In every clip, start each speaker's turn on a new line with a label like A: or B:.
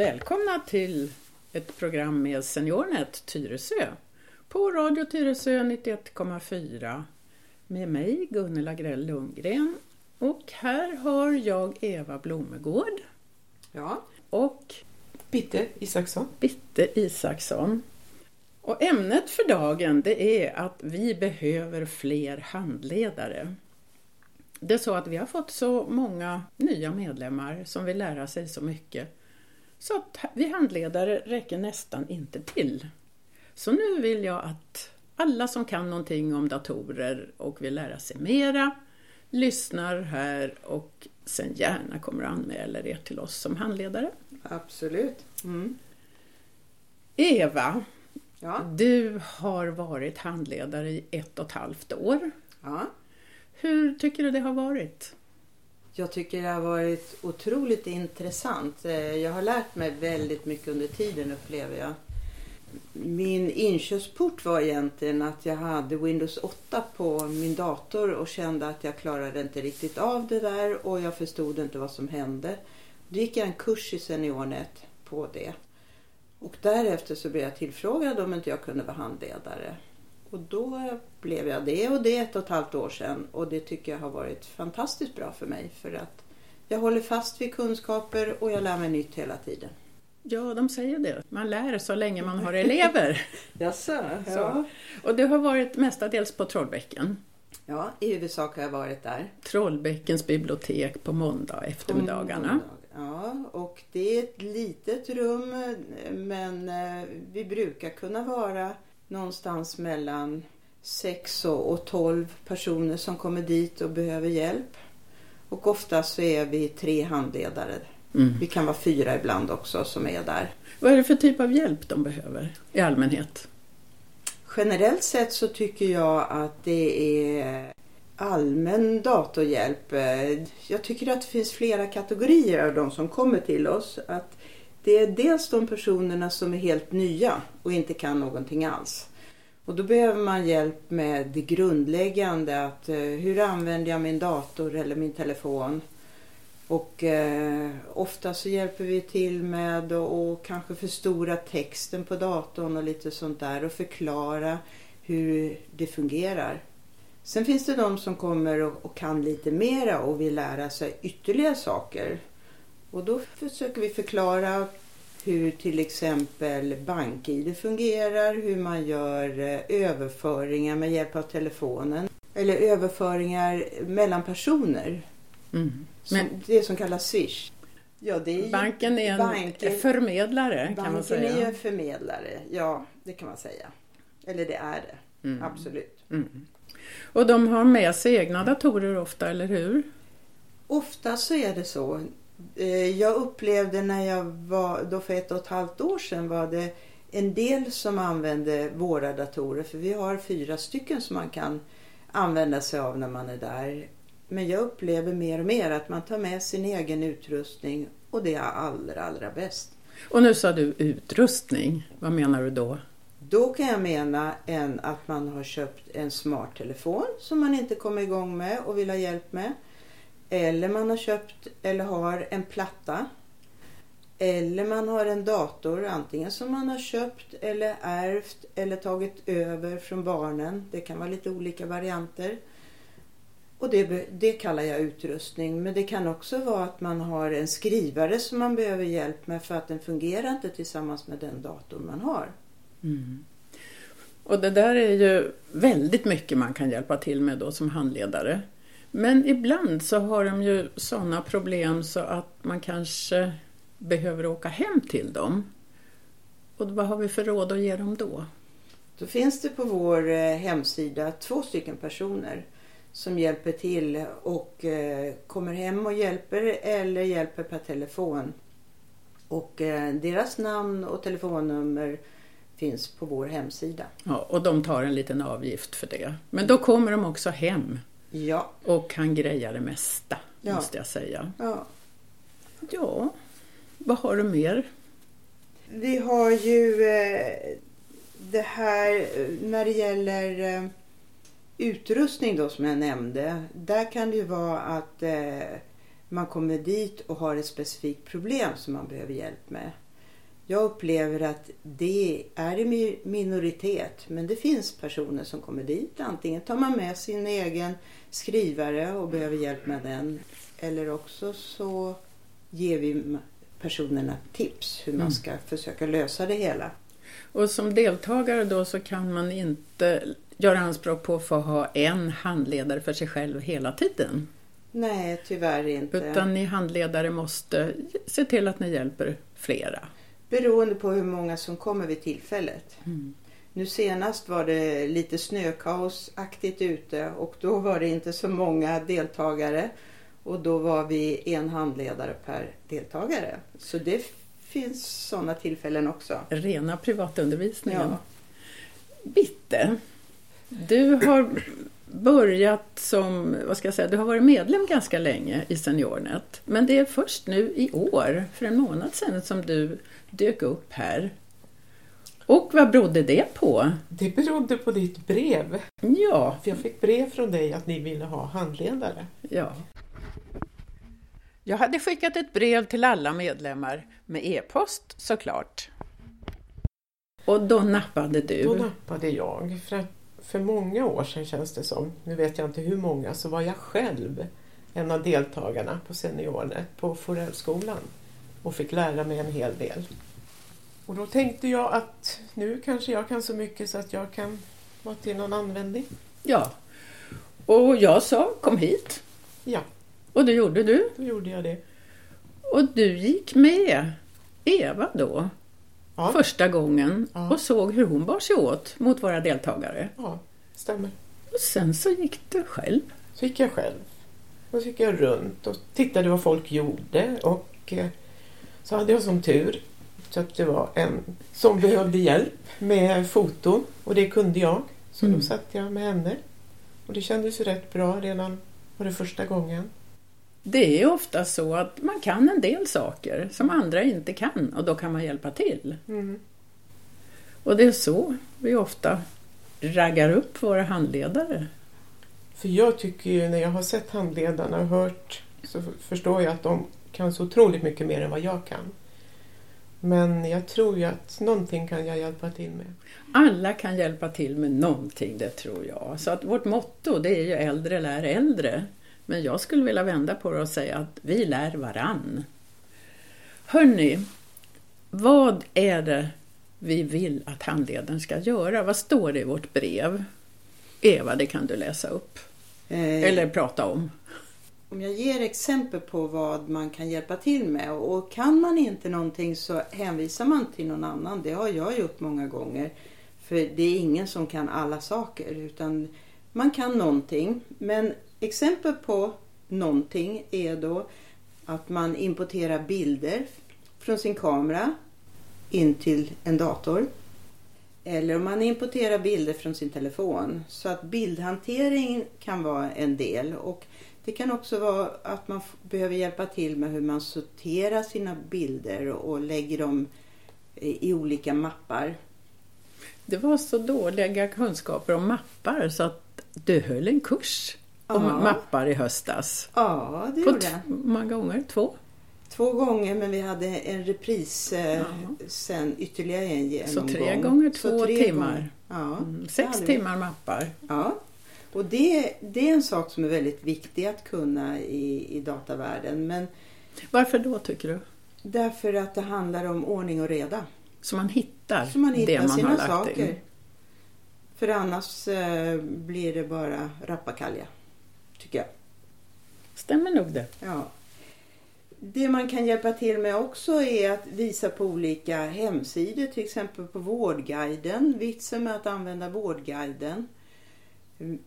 A: Välkomna till ett program med SeniorNet Tyresö på Radio Tyresö 91,4 med mig Gunilla Grell Lundgren och här har jag Eva Blomegård
B: Ja,
A: och
B: Bitte Isaksson.
A: Bitte Isaksson. Och ämnet för dagen det är att vi behöver fler handledare. Det är så att vi har fått så många nya medlemmar som vill lära sig så mycket så att vi handledare räcker nästan inte till. Så nu vill jag att alla som kan någonting om datorer och vill lära sig mera lyssnar här och sen gärna kommer och anmäler er till oss som handledare.
B: Absolut. Mm.
A: Eva,
B: Ja.
A: du har varit handledare i ett och ett halvt år.
B: ja.
A: Hur tycker du det har varit?
B: Jag tycker det har varit otroligt intressant. Eh, jag har lärt mig väldigt mycket under tiden upplever jag. Min inkörsport var egentligen att jag hade Windows 8 på min dator och kände att jag klarade inte riktigt av det där och jag förstod inte vad som hände. Då gick jag en kurs i SeniorNet på det. Och därefter så blev jag tillfrågad om inte jag kunde vara handledare. Och då blev jag det och det ett och ett halvt år sedan och det tycker jag har varit fantastiskt bra för mig för att jag håller fast vid kunskaper och jag lär mig nytt hela tiden.
A: Ja, de säger det. Man lär så länge man har elever.
B: Jaså?
A: Så. Och du har varit mestadels på Trollbäcken.
B: Ja, i huvudsak har jag varit där.
A: Trollbäckens bibliotek på måndag eftermiddagarna.
B: Ja, och det är ett litet rum men eh, vi brukar kunna vara någonstans mellan 6 och 12 personer som kommer dit och behöver hjälp. Och ofta så är vi tre handledare.
A: Mm.
B: Vi kan vara fyra ibland också som är där.
A: Vad är det för typ av hjälp de behöver i allmänhet?
B: Generellt sett så tycker jag att det är allmän datorhjälp. Eh, Jag tycker att det finns flera kategorier av de som kommer till oss. Att det är dels de personerna som är helt nya och inte kan någonting alls. Och då behöver man hjälp med det grundläggande. Att, eh, hur använder jag min dator eller min telefon? Och eh, ofta så hjälper vi till med att kanske förstora texten på datorn och lite sånt där och förklara hur det fungerar. Sen finns det de som kommer och, och kan lite mera och vill lära sig ytterligare saker. Och då försöker vi förklara hur till exempel BankID fungerar, hur man gör eh, överföringar med hjälp av telefonen. Eller överföringar mellan personer.
A: Mm.
B: Som,
A: Men
B: det som kallas Swish. Ja, är ju-
A: banken är en
B: banken-
A: förmedlare kan man
B: Banken är
A: säga.
B: en förmedlare, ja det kan man säga. Eller det är det,
A: Mm.
B: absolut.
A: Mm. Och de har med sig egna datorer ofta, eller hur?
B: Ofta så är det så. Eh, Jag upplevde när jag var, då för ett och ett halvt år sedan var det en del som använde våra datorer. För vi har fyra stycken som man kan använda sig av när man är där. Men jag upplever mer och mer att man tar med sin egen utrustning och det är allra, allra bäst.
A: Och nu sa du utrustning. Vad menar du då?
B: Då kan jag mena en, att man har köpt en smarttelefon som man inte kommer igång med och vill ha hjälp med. Eller man har köpt eller har en platta. Eller man har en dator antingen som man har köpt eller ärvt eller tagit över från barnen. Det kan vara lite olika varianter. Och det, det kallar jag utrustning. Men det kan också vara att man har en skrivare som man behöver hjälp med för att den fungerar inte tillsammans med den dator man har.
A: Mm. Och det där är ju väldigt mycket man kan hjälpa till med då som handledare. Men ibland så har de ju sådana problem så att man kanske behöver åka hem till dem. Och vad har vi för råd att ge dem då?
B: Då finns det på vår eh, hemsida två stycken personer som hjälper till och eh, kommer hem och hjälper eller hjälper per telefon. Och eh, deras namn och telefonnummer finns på vår hemsida.
A: Ja, och de tar en liten avgift för det. Men då kommer de också hem
B: Ja,
A: och kan greja det mesta,
B: Ja.
A: måste jag säga.
B: ja.
A: Ja, vad har du mer?
B: Vi har ju eh, det här eh, när det gäller eh, utrustning då som jag nämnde. Där kan det ju vara att eh, man kommer dit och har ett specifikt problem som man behöver hjälp med. Jag upplever att det är i minoritet men det finns personer som kommer dit. Antingen tar man med sin egen skrivare och behöver hjälp med den eller också så ger vi personerna tips hur man
A: Mm.
B: ska försöka lösa det hela.
A: Och som deltagare då så kan man inte göra anspråk på att få ha en handledare för sig själv hela tiden.
B: Nej, tyvärr inte.
A: Utan ni handledare måste se till att ni hjälper flera.
B: Beroende på hur många som kommer vid tillfället.
A: Mm.
B: Nu senast var det lite snökaosaktigt ute och då var det inte så många deltagare. Och då var vi en handledare per deltagare. Så det finns sådana tillfällen också.
A: Rena privatundervisningen.
B: Ja.
A: Bitte, du har börjat som, vad ska jag säga, du har varit medlem ganska länge i SeniorNet. Men det är först nu i år, för en månad sedan, som du dök upp här. Och vad berodde det på?
C: Det berodde på ditt brev.
A: Ja,
C: För jag fick brev från dig att ni ville ha handledare.
A: ja. Jag hade skickat ett brev till alla medlemmar med e-post såklart. Och då nappade du.
C: Då nappade jag. För, att för många år sedan känns det som, nu vet jag inte hur många, så var jag själv en av deltagarna på SeniorNet på Forellskolan och fick lära mig en hel del. Och då tänkte jag att nu kanske jag kan så mycket så att jag kan vara till någon användning.
A: Ja. Och jag sa kom hit.
C: Ja,
A: Och det gjorde du.
C: då gjorde jag det.
A: Och du gick med Eva då
C: Ja,
A: första gången
C: Ja.
A: och såg hur hon bar sig åt mot våra deltagare.
C: ja stämmer.
A: Och sen så gick du själv.
C: Så gick jag själv. Och så gick jag runt och tittade vad folk gjorde och eh, så hade jag som tur så att det var en som behövde hjälp med foton och det kunde jag. Så
A: Mm.
C: då satt jag med henne. Och det kändes ju rätt bra redan var det första gången.
A: Det är ofta så att man kan en del saker som andra inte kan och då kan man hjälpa till.
C: Mm.
A: Och det är så vi ofta raggar upp våra handledare.
C: För jag tycker ju när jag har sett handledarna och hört så förstår jag att de kan så otroligt mycket mer än vad jag kan. Men jag tror ju att någonting kan jag hjälpa till med.
A: Alla kan hjälpa till med någonting, det tror jag. Så att vårt motto det är ju äldre lär äldre. Men jag skulle vilja vända på det och säga att vi lär varann. Hörni, vad är det vi vill att handledaren ska göra? Vad står det i vårt brev? Eva, det kan du läsa upp.
B: Eh,
A: Eller prata om.
B: Om jag ger exempel på vad man kan hjälpa till med och kan man inte någonting så hänvisar man till någon annan. Det har jag gjort många gånger. För det är ingen som kan alla saker utan man kan någonting. Men exempel på någonting är då att man importerar bilder från sin kamera in till en dator. Eller om man importerar bilder från sin telefon. Så att bildhantering kan vara en del. Och det kan också vara att man behöver hjälpa till med hur man sorterar sina bilder och lägger dem i olika mappar.
A: Det var så dåliga kunskaper om mappar så att du höll en kurs om
B: Ja.
A: mappar i höstas.
B: Ja, det
A: På
B: gjorde jag.
A: många gånger? Två?
B: Två gånger men vi hade en repris eh, sen ytterligare en genomgång.
A: Så tre gånger
B: Så
A: två
B: tre
A: timmar.
B: gånger. Ja,
A: Mm, Sex timmar mappar.
B: Ja, och det, det är en sak som är väldigt viktig att kunna i, i datavärlden. Men
A: Varför då tycker du?
B: därför att det handlar om ordning och reda.
A: Så man hittar,
B: Så man hittar
A: det man
B: sina
A: har lagt
B: saker.
A: in.
B: För annars eh, blir det bara rappakalja, tycker jag.
A: Stämmer nog det.
B: Ja. Det man kan hjälpa till med också är att visa på olika hemsidor, till exempel på Vårdguiden. Vitsen med att använda Vårdguiden.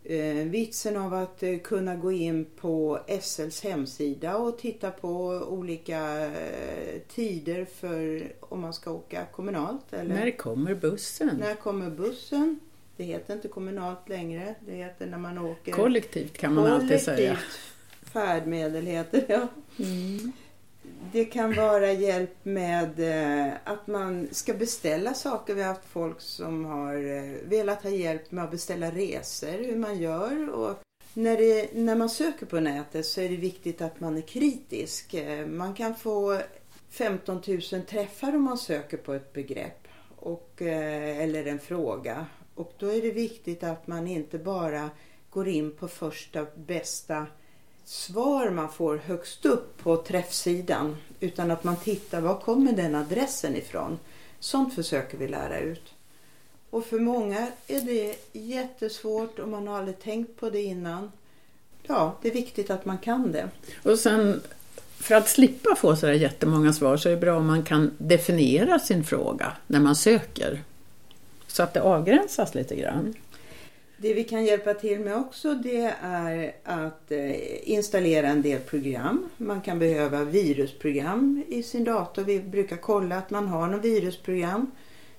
B: Eh, vitsen av att eh, kunna gå in på SLs hemsida och titta på olika eh, tider för om man ska åka kommunalt. Eller
A: När kommer bussen?
B: när kommer bussen? Det heter inte kommunalt längre. Det heter när man åker
A: Kollektivt kan man alltid säga.
B: Kollektivt färdmedel heter det. Ja.
A: Mm.
B: Det kan vara hjälp med eh, att man ska beställa saker. Vi har haft folk som har eh, velat ha hjälp med att beställa resor, hur man gör. Och när, det, när man söker på nätet så är det viktigt att man är kritisk. Eh, Man kan få 15 000 träffar om man söker på ett begrepp och, eller en fråga. Och då är det viktigt att man inte bara går in på första bästa svar man får högst upp på träffsidan utan att man tittar var kommer den adressen ifrån. Sånt försöker vi lära ut. Och för många är det jättesvårt och man har aldrig tänkt på det innan. Ja, det är viktigt att man kan det.
A: Och sen för att slippa få sådär jättemånga svar så är det bra om man kan definiera sin fråga när man söker. Så att det avgränsas lite grann.
B: Det vi kan hjälpa till med också det är att eh, installera en del program. Man kan behöva virusprogram i sin dator. Vi brukar kolla att man har något virusprogram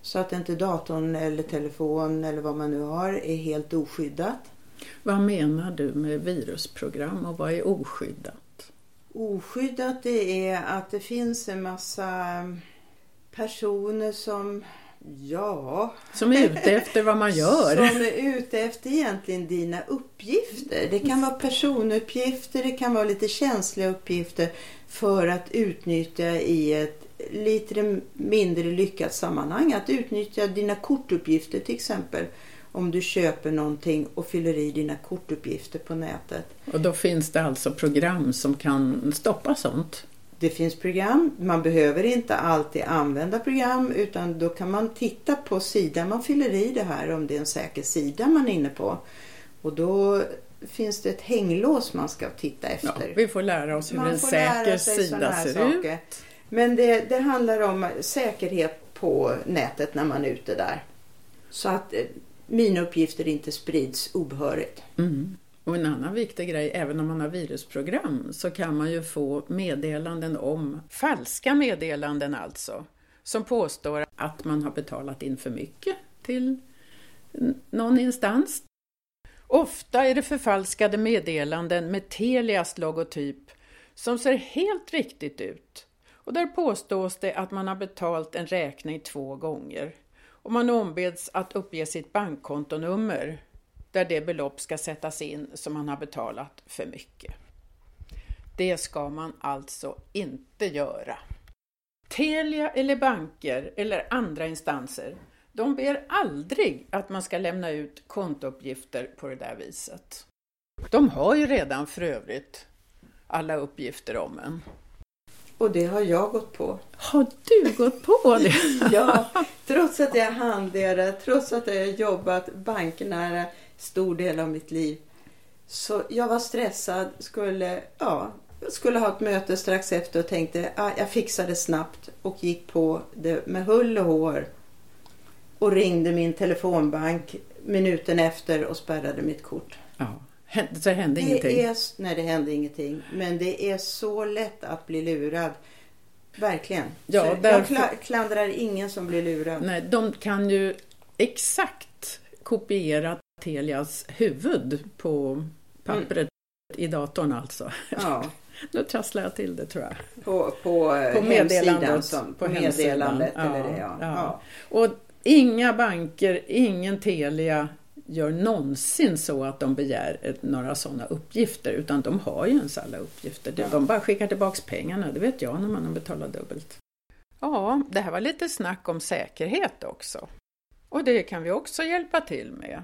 B: så att inte datorn eller telefon eller vad man nu har är helt oskyddat.
A: Vad menar du med virusprogram och vad är oskyddat?
B: Oskyddat det är att det finns en massa personer som Ja.
A: Som är ute efter vad man gör.
B: Som är ute efter egentligen dina uppgifter. Det kan vara personuppgifter, det kan vara lite känsliga uppgifter för att utnyttja i ett lite mindre lyckat sammanhang. Att utnyttja dina kortuppgifter till exempel. Om du köper någonting och fyller i dina kortuppgifter på nätet.
A: Och då finns det alltså program som kan stoppa sånt?
B: Det finns program. Man behöver inte alltid använda program utan då kan man titta på sidan man fyller i det här om det är en säker sida man är inne på. Och då finns det ett hänglås man ska titta efter.
A: Ja, vi får lära oss hur man en säker sida ser saker. ut.
B: Men det, det handlar om säkerhet på nätet när man är ute där. Så att eh, mina uppgifter inte sprids obehörigt.
A: Mm. Och en annan viktig grej, även om man har virusprogram, så kan man ju få meddelanden om, falska meddelanden alltså, som påstår att man har betalat in för mycket till någon instans. Ofta är det förfalskade meddelanden med Telias logotyp som ser helt riktigt ut. Och där påstås det att man har betalt en räkning två gånger. Och man ombeds att uppge sitt bankkontonummer där det belopp ska sättas in som man har betalat för mycket. Det ska man alltså inte göra. Telia eller banker eller andra instanser, de ber aldrig att man ska lämna ut kontouppgifter på det där viset. De har ju redan för övrigt alla uppgifter om en.
B: Och det har jag gått på.
A: Har du gått på det?
B: ja, trots att jag är handledare, trots att jag har jobbat banknära stor del av mitt liv. Så jag var stressad, skulle, ja, skulle ha ett möte strax efter och tänkte ah, jag fixar det snabbt och gick på det med hull och hår. Och ringde min telefonbank minuten efter och spärrade mitt kort.
A: Ja. Så det hände det ingenting?
B: Är, nej, det hände ingenting. Men det är så lätt att bli lurad. Verkligen. Ja, därför... Jag klandrar ingen som blir lurad.
A: Nej, de kan ju exakt kopiera Telias huvud på pappret mm. i datorn alltså. Ja. nu trasslar jag till det tror jag.
B: På, på, eh, på meddelandet. Som, på, meddelandet ja, eller det, ja. ja.
A: Och inga banker, ingen Telia gör någonsin så att de begär några sådana uppgifter utan de har ju ens alla uppgifter. Ja. De bara skickar tillbaks pengarna, det vet jag när man har betalat dubbelt. Ja, det här var lite snack om säkerhet också. Och det kan vi också hjälpa till med.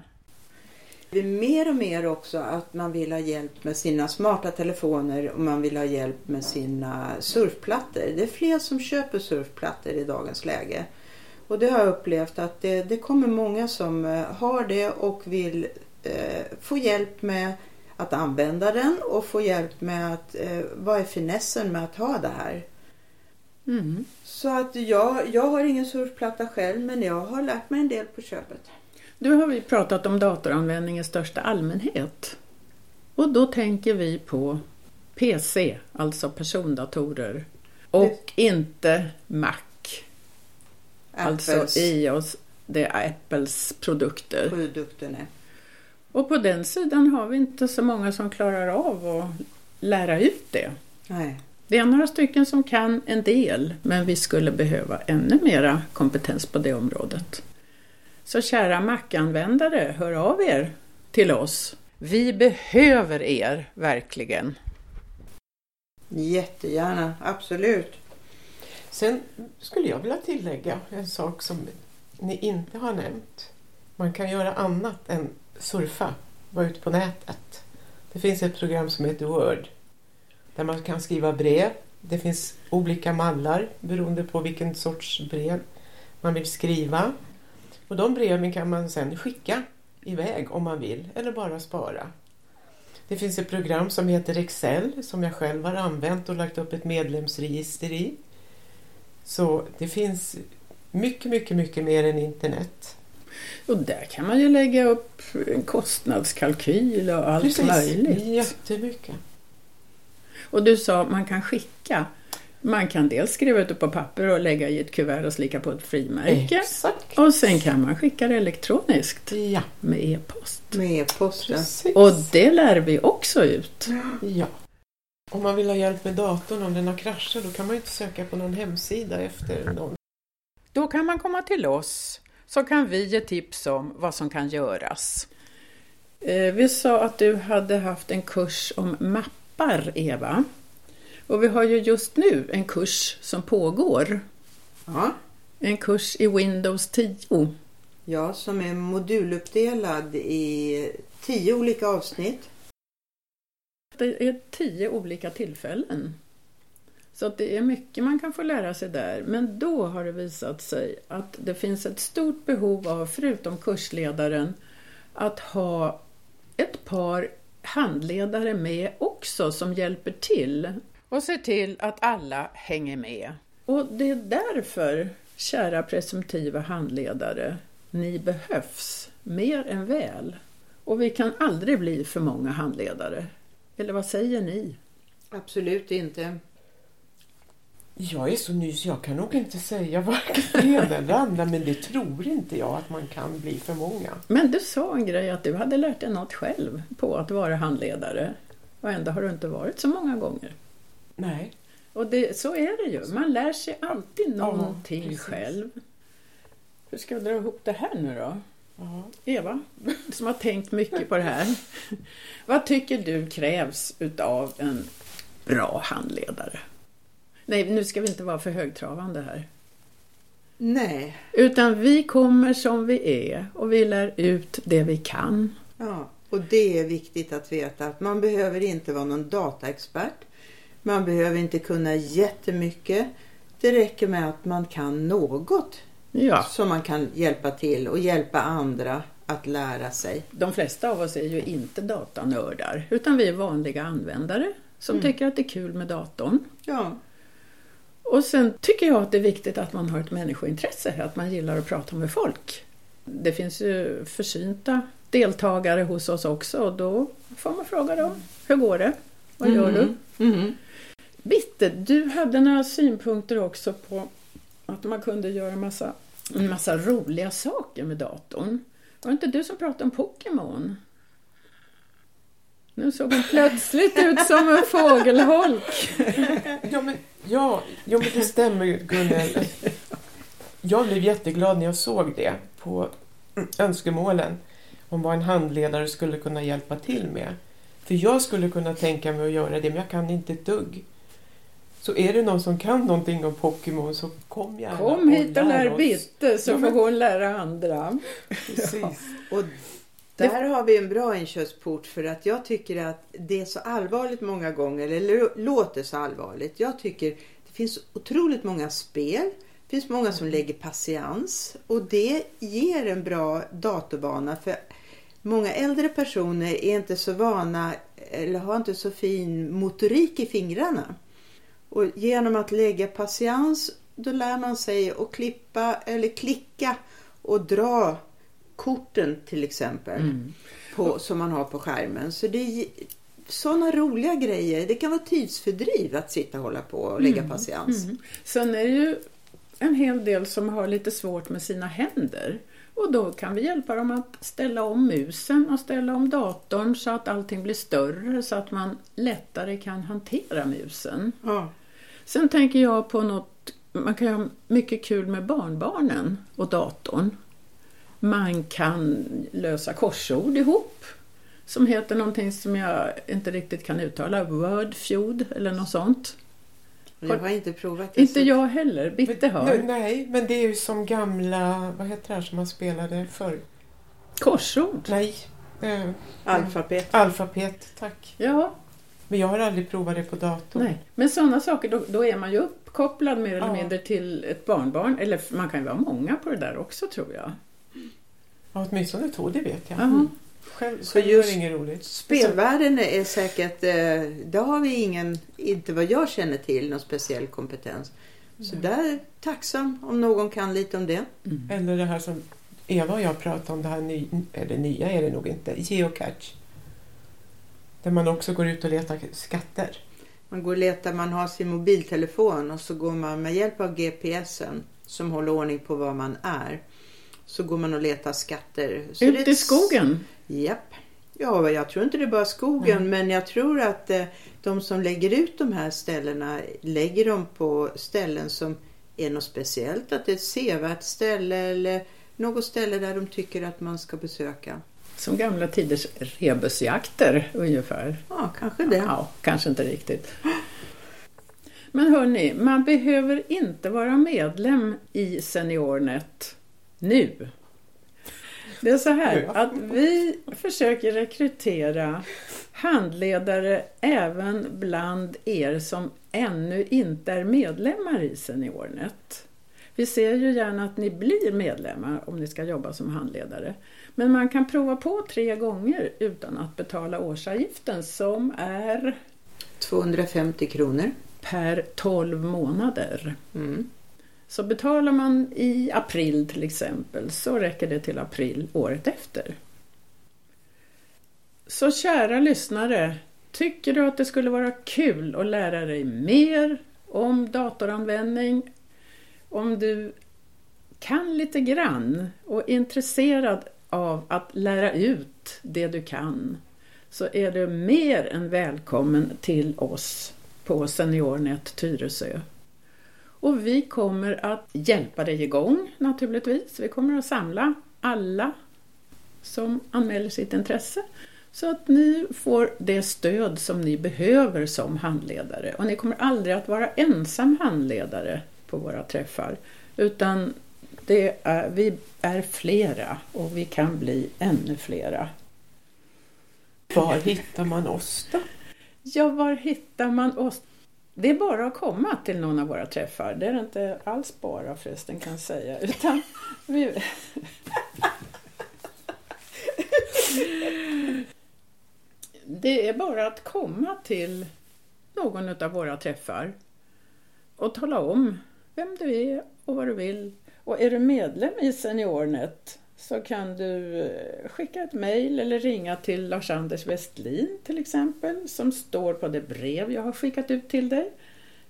B: Det är mer och mer också att man vill ha hjälp med sina smarta telefoner och man vill ha hjälp med sina surfplattor. Det är fler som köper surfplattor i dagens läge. Och det har jag upplevt att det, det kommer många som eh, har det och vill eh, få hjälp med att använda den och få hjälp med att eh, vad är finessen med att ha det här. Mm. Så att jag, jag har ingen surfplatta själv men jag har lärt mig en del på köpet.
A: Nu har vi pratat om datoranvändning i största allmänhet. Och då tänker vi på PC, alltså persondatorer. Och det... inte Mac. Apples. Alltså iOS, det är Apples produkter.
B: Produkterna.
A: Och på den sidan har vi inte så många som klarar av att lära ut det.
B: Nej.
A: Det är några stycken som kan en del, men vi skulle behöva ännu mera kompetens på det området. Så kära Mac-användare, hör av er till oss. Vi behöver er verkligen.
B: Jättegärna, absolut.
C: Sen skulle jag vilja tillägga en sak som ni inte har nämnt. Man kan göra annat än surfa, vara ute på nätet. Det finns ett program som heter Word där man kan skriva brev. Det finns olika mallar beroende på vilken sorts brev man vill skriva. Och de breven kan man sedan skicka iväg om man vill eller bara spara. Det finns ett program som heter Excel som jag själv har använt och lagt upp ett medlemsregister i. Så det finns mycket, mycket, mycket mer än internet.
A: Och där kan man ju lägga upp en kostnadskalkyl och allt
C: Precis,
A: möjligt.
C: jättemycket.
A: Och du sa att man kan skicka. Man kan dels skriva ut det på papper och lägga i ett kuvert och slicka på ett frimärke.
C: Exakt.
A: Och sen kan man skicka det elektroniskt
C: Ja,
A: med e-post.
B: Med e-posten.
C: precis.
A: Och det lär vi också ut.
C: Ja. Om man vill ha hjälp med datorn om den har kraschat då kan man ju inte söka på någon hemsida efter någon.
A: Då kan man komma till oss så kan vi ge tips om vad som kan göras. Eh, Vi sa att du hade haft en kurs om mappar, Eva. Och vi har ju just nu en kurs som pågår.
B: Ja.
A: En kurs i Windows 10.
B: ja, som är moduluppdelad i tio olika avsnitt.
A: Det är tio olika tillfällen. Så att det är mycket man kan få lära sig där. Men då har det visat sig att det finns ett stort behov av, förutom kursledaren, att ha ett par handledare med också som hjälper till och ser till att alla hänger med. Och det är därför, kära presumtiva handledare, ni behövs mer än väl. Och vi kan aldrig bli för många handledare. Eller vad säger ni?
B: Absolut inte.
C: Jag är så ny så jag kan nog inte säga varken det ena eller andra men det tror inte jag att man kan bli för många.
A: Men du sa en grej att du hade lärt dig något själv på att vara handledare. Och ändå har du inte varit så många gånger.
C: Nej.
A: Och det, så är det ju. Man lär sig alltid
C: Ja,
A: någonting
C: precis.
A: själv. Hur ska jag dra ihop det här nu då?
C: Ja.
A: Eva, som har tänkt mycket på det här. Vad tycker du krävs utav en bra handledare? Nej, nu ska vi inte vara för högtravande här.
B: Nej.
A: Utan vi kommer som vi är och vi lär ut det vi kan.
B: Ja, och det är viktigt att veta att man behöver inte vara någon dataexpert. Man behöver inte kunna jättemycket. Det räcker med att man kan något
A: Ja,
B: som man kan hjälpa till och hjälpa andra att lära sig.
A: de flesta av oss är ju inte datanördar utan vi är vanliga användare som tycker att det är kul med datorn.
B: Ja,
A: Och sen tycker jag att det är viktigt att man har ett människointresse, att man gillar att prata med folk. Det finns ju försynta deltagare hos oss också och då får man fråga dem, hur går det? Vad gör du?
B: Mhm.
A: Bitte, du hade några synpunkter också på att man kunde göra massa, en massa roliga saker med datorn. Var det inte du som pratade om Pokémon? Nu såg hon plötsligt ut som en fågelholk.
C: Ja, men, ja, ja, men det stämmer Gunnel. Jag blev jätteglad när jag såg det på önskemålen om vad en handledare skulle kunna hjälpa till med. För jag skulle kunna tänka mig att göra det, men jag kan inte ett dugg. Så är det någon som kan någonting om Pokémon så kom gärna
A: Kom hit och lär. Bitte så
C: Ja, men-
A: får hon lära andra.
C: Precis.
B: Och där har vi en bra inkörsport för att jag tycker att det är så allvarligt många gånger, eller låter så allvarligt. Jag tycker det finns otroligt många spel. Det finns många som lägger patiens och det ger en bra datorvana för många äldre personer är inte så vana eller har inte så fin motorik i fingrarna. Och genom att lägga patiens då lär man sig att klippa eller klicka och dra korten till exempel
A: Mm.
B: på, som man har på skärmen. Så det är sådana roliga grejer. Det kan vara tidsfördriv att sitta och hålla på och lägga patiens.
A: Mm. Sen är det ju en hel del som har lite svårt med sina händer. Och då kan vi hjälpa dem att ställa om musen och ställa om datorn så att allting blir större så att man lättare kan hantera musen.
B: Ja.
A: Sen tänker jag på något, man kan ha mycket kul med barnbarnen och datorn. Man kan lösa korsord ihop som heter någonting som jag inte riktigt kan uttala, Wordfeud eller något sånt.
B: Jag har inte provat det.
A: Inte
B: så-
A: jag heller, Bitte har.
C: Nej, men det är ju som gamla, vad heter det här som man spelade förr?
A: Korsord.
C: Nej, eh,
B: Alfabet.
C: alfabet, tack.
A: Ja,
C: Men jag har aldrig provat det på dator.
A: nej. Men sådana saker, då, då är man ju uppkopplad mer eller
C: Ja.
A: mindre till ett barnbarn. Eller man kan ju vara många på det där också tror jag.
C: Ja, åtminstone två, det vet jag.
A: Jaha.
C: Själv,
B: Så just-
C: är det inget roligt.
B: Spelvärlden är säkert, eh, där har vi ingen, inte vad jag känner till, någon speciell kompetens. Så där är tacksam om någon kan lite om det.
A: Mm.
C: Eller det här som Eva och jag pratade om, det här ny, eller nya är det nog inte, geocache. Där man också går ut och letar skatter.
B: Man går och letar, man har sin mobiltelefon och så går man med hjälp av GPSen som håller ordning på var man är. Så går man och letar skatter. Så det är
A: Ut i skogen.
B: Japp. Ja, jag tror inte det är bara skogen
C: Mm.
B: men jag tror att eh, de som lägger ut de här ställena lägger dem på ställen som är något speciellt. Att det är ett sevärt ställe eller något ställe där de tycker att man ska besöka.
A: Som gamla tiders rebusjakter ungefär.
B: Ja, kanske det.
A: Ja, kanske inte riktigt. Men hörni, man behöver inte vara medlem i SeniorNet nu. Det är så här att vi försöker rekrytera handledare även bland er som ännu inte är medlemmar i SeniorNet. Vi ser ju gärna att ni blir medlemmar om ni ska jobba som handledare. Men man kan prova på tre gånger utan att betala årsavgiften som är
B: 250 kronor.
A: per 12 månader.
B: Mm.
A: Så betalar man i april till exempel så räcker det till april året efter. Så kära lyssnare, tycker du att det skulle vara kul att lära dig mer om datoranvändning? Om du kan lite grann och är intresserad av att lära ut det du kan så är du mer än välkommen till oss på SeniorNet Tyresö. Och vi kommer att hjälpa dig igång naturligtvis. Vi kommer att samla alla som anmäler sitt intresse så att ni får det stöd som ni behöver som handledare. Och ni kommer aldrig att vara ensam handledare på våra träffar utan det är, vi är flera och vi kan bli ännu flera.
C: Var hittar man oss då?
A: Ja, var hittar man oss? Det är bara att komma till någon av våra träffar. Det är det inte alls bara förresten kan jag säga. Utan vi... Det är bara att komma till någon av våra träffar och tala om vem du är och vad du vill. Och är du medlem i SeniorNet så kan du eh, skicka ett mejl eller ringa till Lars-Anders Westlin till exempel som står på det brev jag har skickat ut till dig.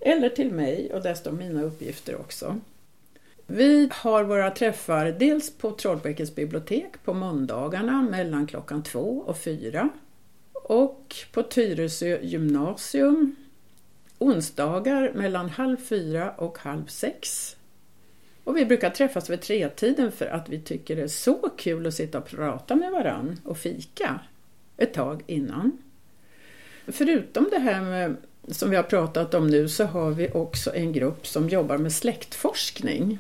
A: Eller till mig och där står mina uppgifter också. Vi har våra träffar dels på Trollbäckens bibliotek på måndagarna mellan klockan två och fyra och på Tyresö gymnasium onsdagar mellan halv fyra och halv sex. Och vi brukar träffas vid tretiden för att vi tycker det är så kul att sitta och prata med varann och fika ett tag innan. Förutom det här med, som vi har pratat om nu så har vi också en grupp som jobbar med släktforskning.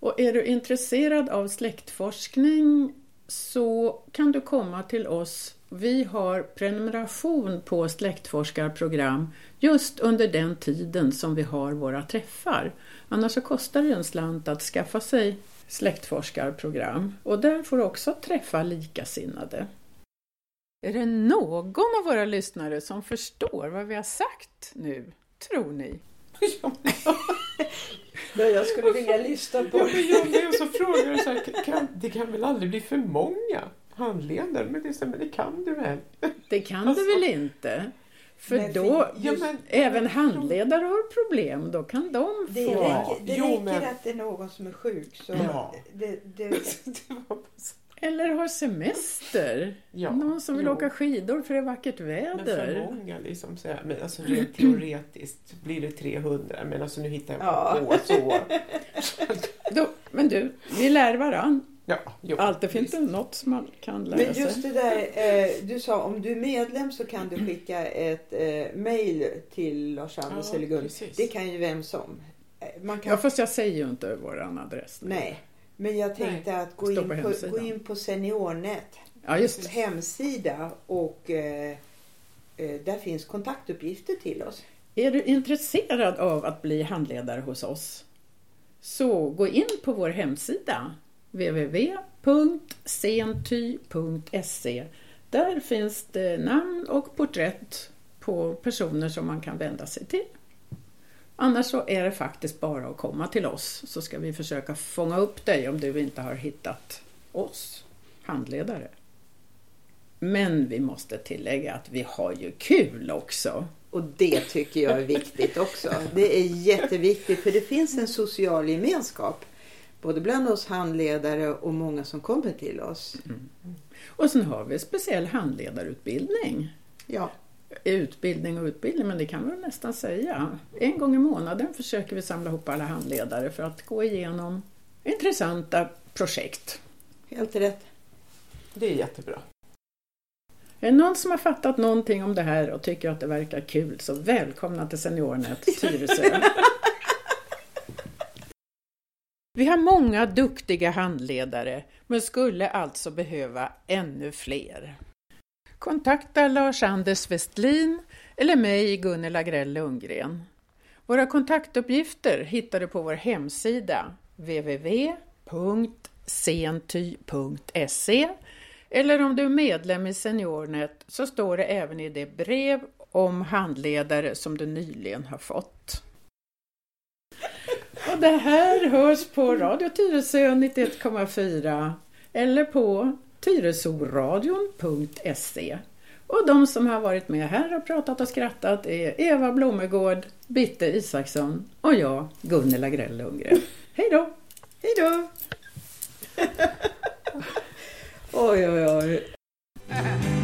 A: Och är du intresserad av släktforskning så kan du komma till oss. Vi har prenumeration på släktforskarprogram just under den tiden som vi har våra träffar. Annars så kostar det en slant att skaffa sig släktforskarprogram och där får du också träffa likasinnade. Är det någon av våra lyssnare som förstår vad vi har sagt nu, tror ni?
B: Jag skulle vilja lyssna
C: Ja, men jag blev så frågar du så här, kan, det kan väl aldrig bli för många handledare? Men det, är så, men det kan du väl?
A: Det kan
C: Alltså-
A: du väl inte? För
B: för
A: då,
C: Ja, men,
A: även handledare har problem, då kan de
B: Det
A: få...
B: räcker, det
C: Jo,
B: räcker
C: men-
B: att det är någon som är sjuk. Så
C: Ja.
B: det, det,
C: det
A: Eller har semester.
C: ja,
A: Någon som vill
C: jo.
A: åka skidor för det är vackert
C: Men för
A: väder.
C: många liksom så här, men alltså rent teoretiskt blir det 300 men alltså nu hittar jag
B: Ja.
C: på så.
A: Då, men du, vi lär varann.
C: Ja, jo,
A: Alltid finns
C: visst.
A: det något som man kan lära
B: Men
A: sig.
B: just det där, eh, du sa om du är medlem så kan du skicka ett eh, mail till Lars-Anders
C: Ja,
B: eller Gun. Det kan ju vem som. Eh, Man kan,
A: Ja, fast jag säger ju inte våran adress.
B: Nej, men jag tänkte att gå in,
A: på hemsidan.
B: gå in på Seniornet
A: Ja, just
B: hemsida och eh, eh, där finns kontaktuppgifter till oss.
A: Är du intresserad av att bli handledare hos oss? Så gå in på vår hemsida www.senty.se Där finns det namn och porträtt på personer som man kan vända sig till. Annars så är det faktiskt bara att komma till oss så ska vi försöka fånga upp dig om du inte har hittat oss handledare. Men vi måste tillägga att vi har ju kul också.
B: Och det tycker jag är viktigt också. Det är jätteviktigt för det finns en social gemenskap. Både bland oss handledare och många som kommer till oss.
A: Och sen har vi speciell handledarutbildning.
B: Ja,
A: Utbildning och utbildning, men det kan man nästan säga. En gång i månaden försöker vi samla ihop alla handledare för att gå igenom intressanta projekt.
B: helt rätt.
C: Det är jättebra.
A: Är det någon som har fattat någonting om det här och tycker att det verkar kul så välkomna till SeniorNet Tyresö. Vi har många duktiga handledare men skulle alltså behöva ännu fler. Kontakta Lars-Anders Westlin eller mig, Gunnel Agrell Lundgren. Våra kontaktuppgifter hittar du på vår hemsida www.senty.se eller om du är medlem i SeniorNet så står det även i det brev om handledare som du nyligen har fått. Och det här hörs på Radio Tyresö 91,4 eller på tyresoradion.se. Och de som har varit med här och pratat och skrattat är Eva Blomegård, Bitte Isaksson och jag, Gunnel Agrell Lundgren. Hej då!
B: Hej då! oj, oj, oj.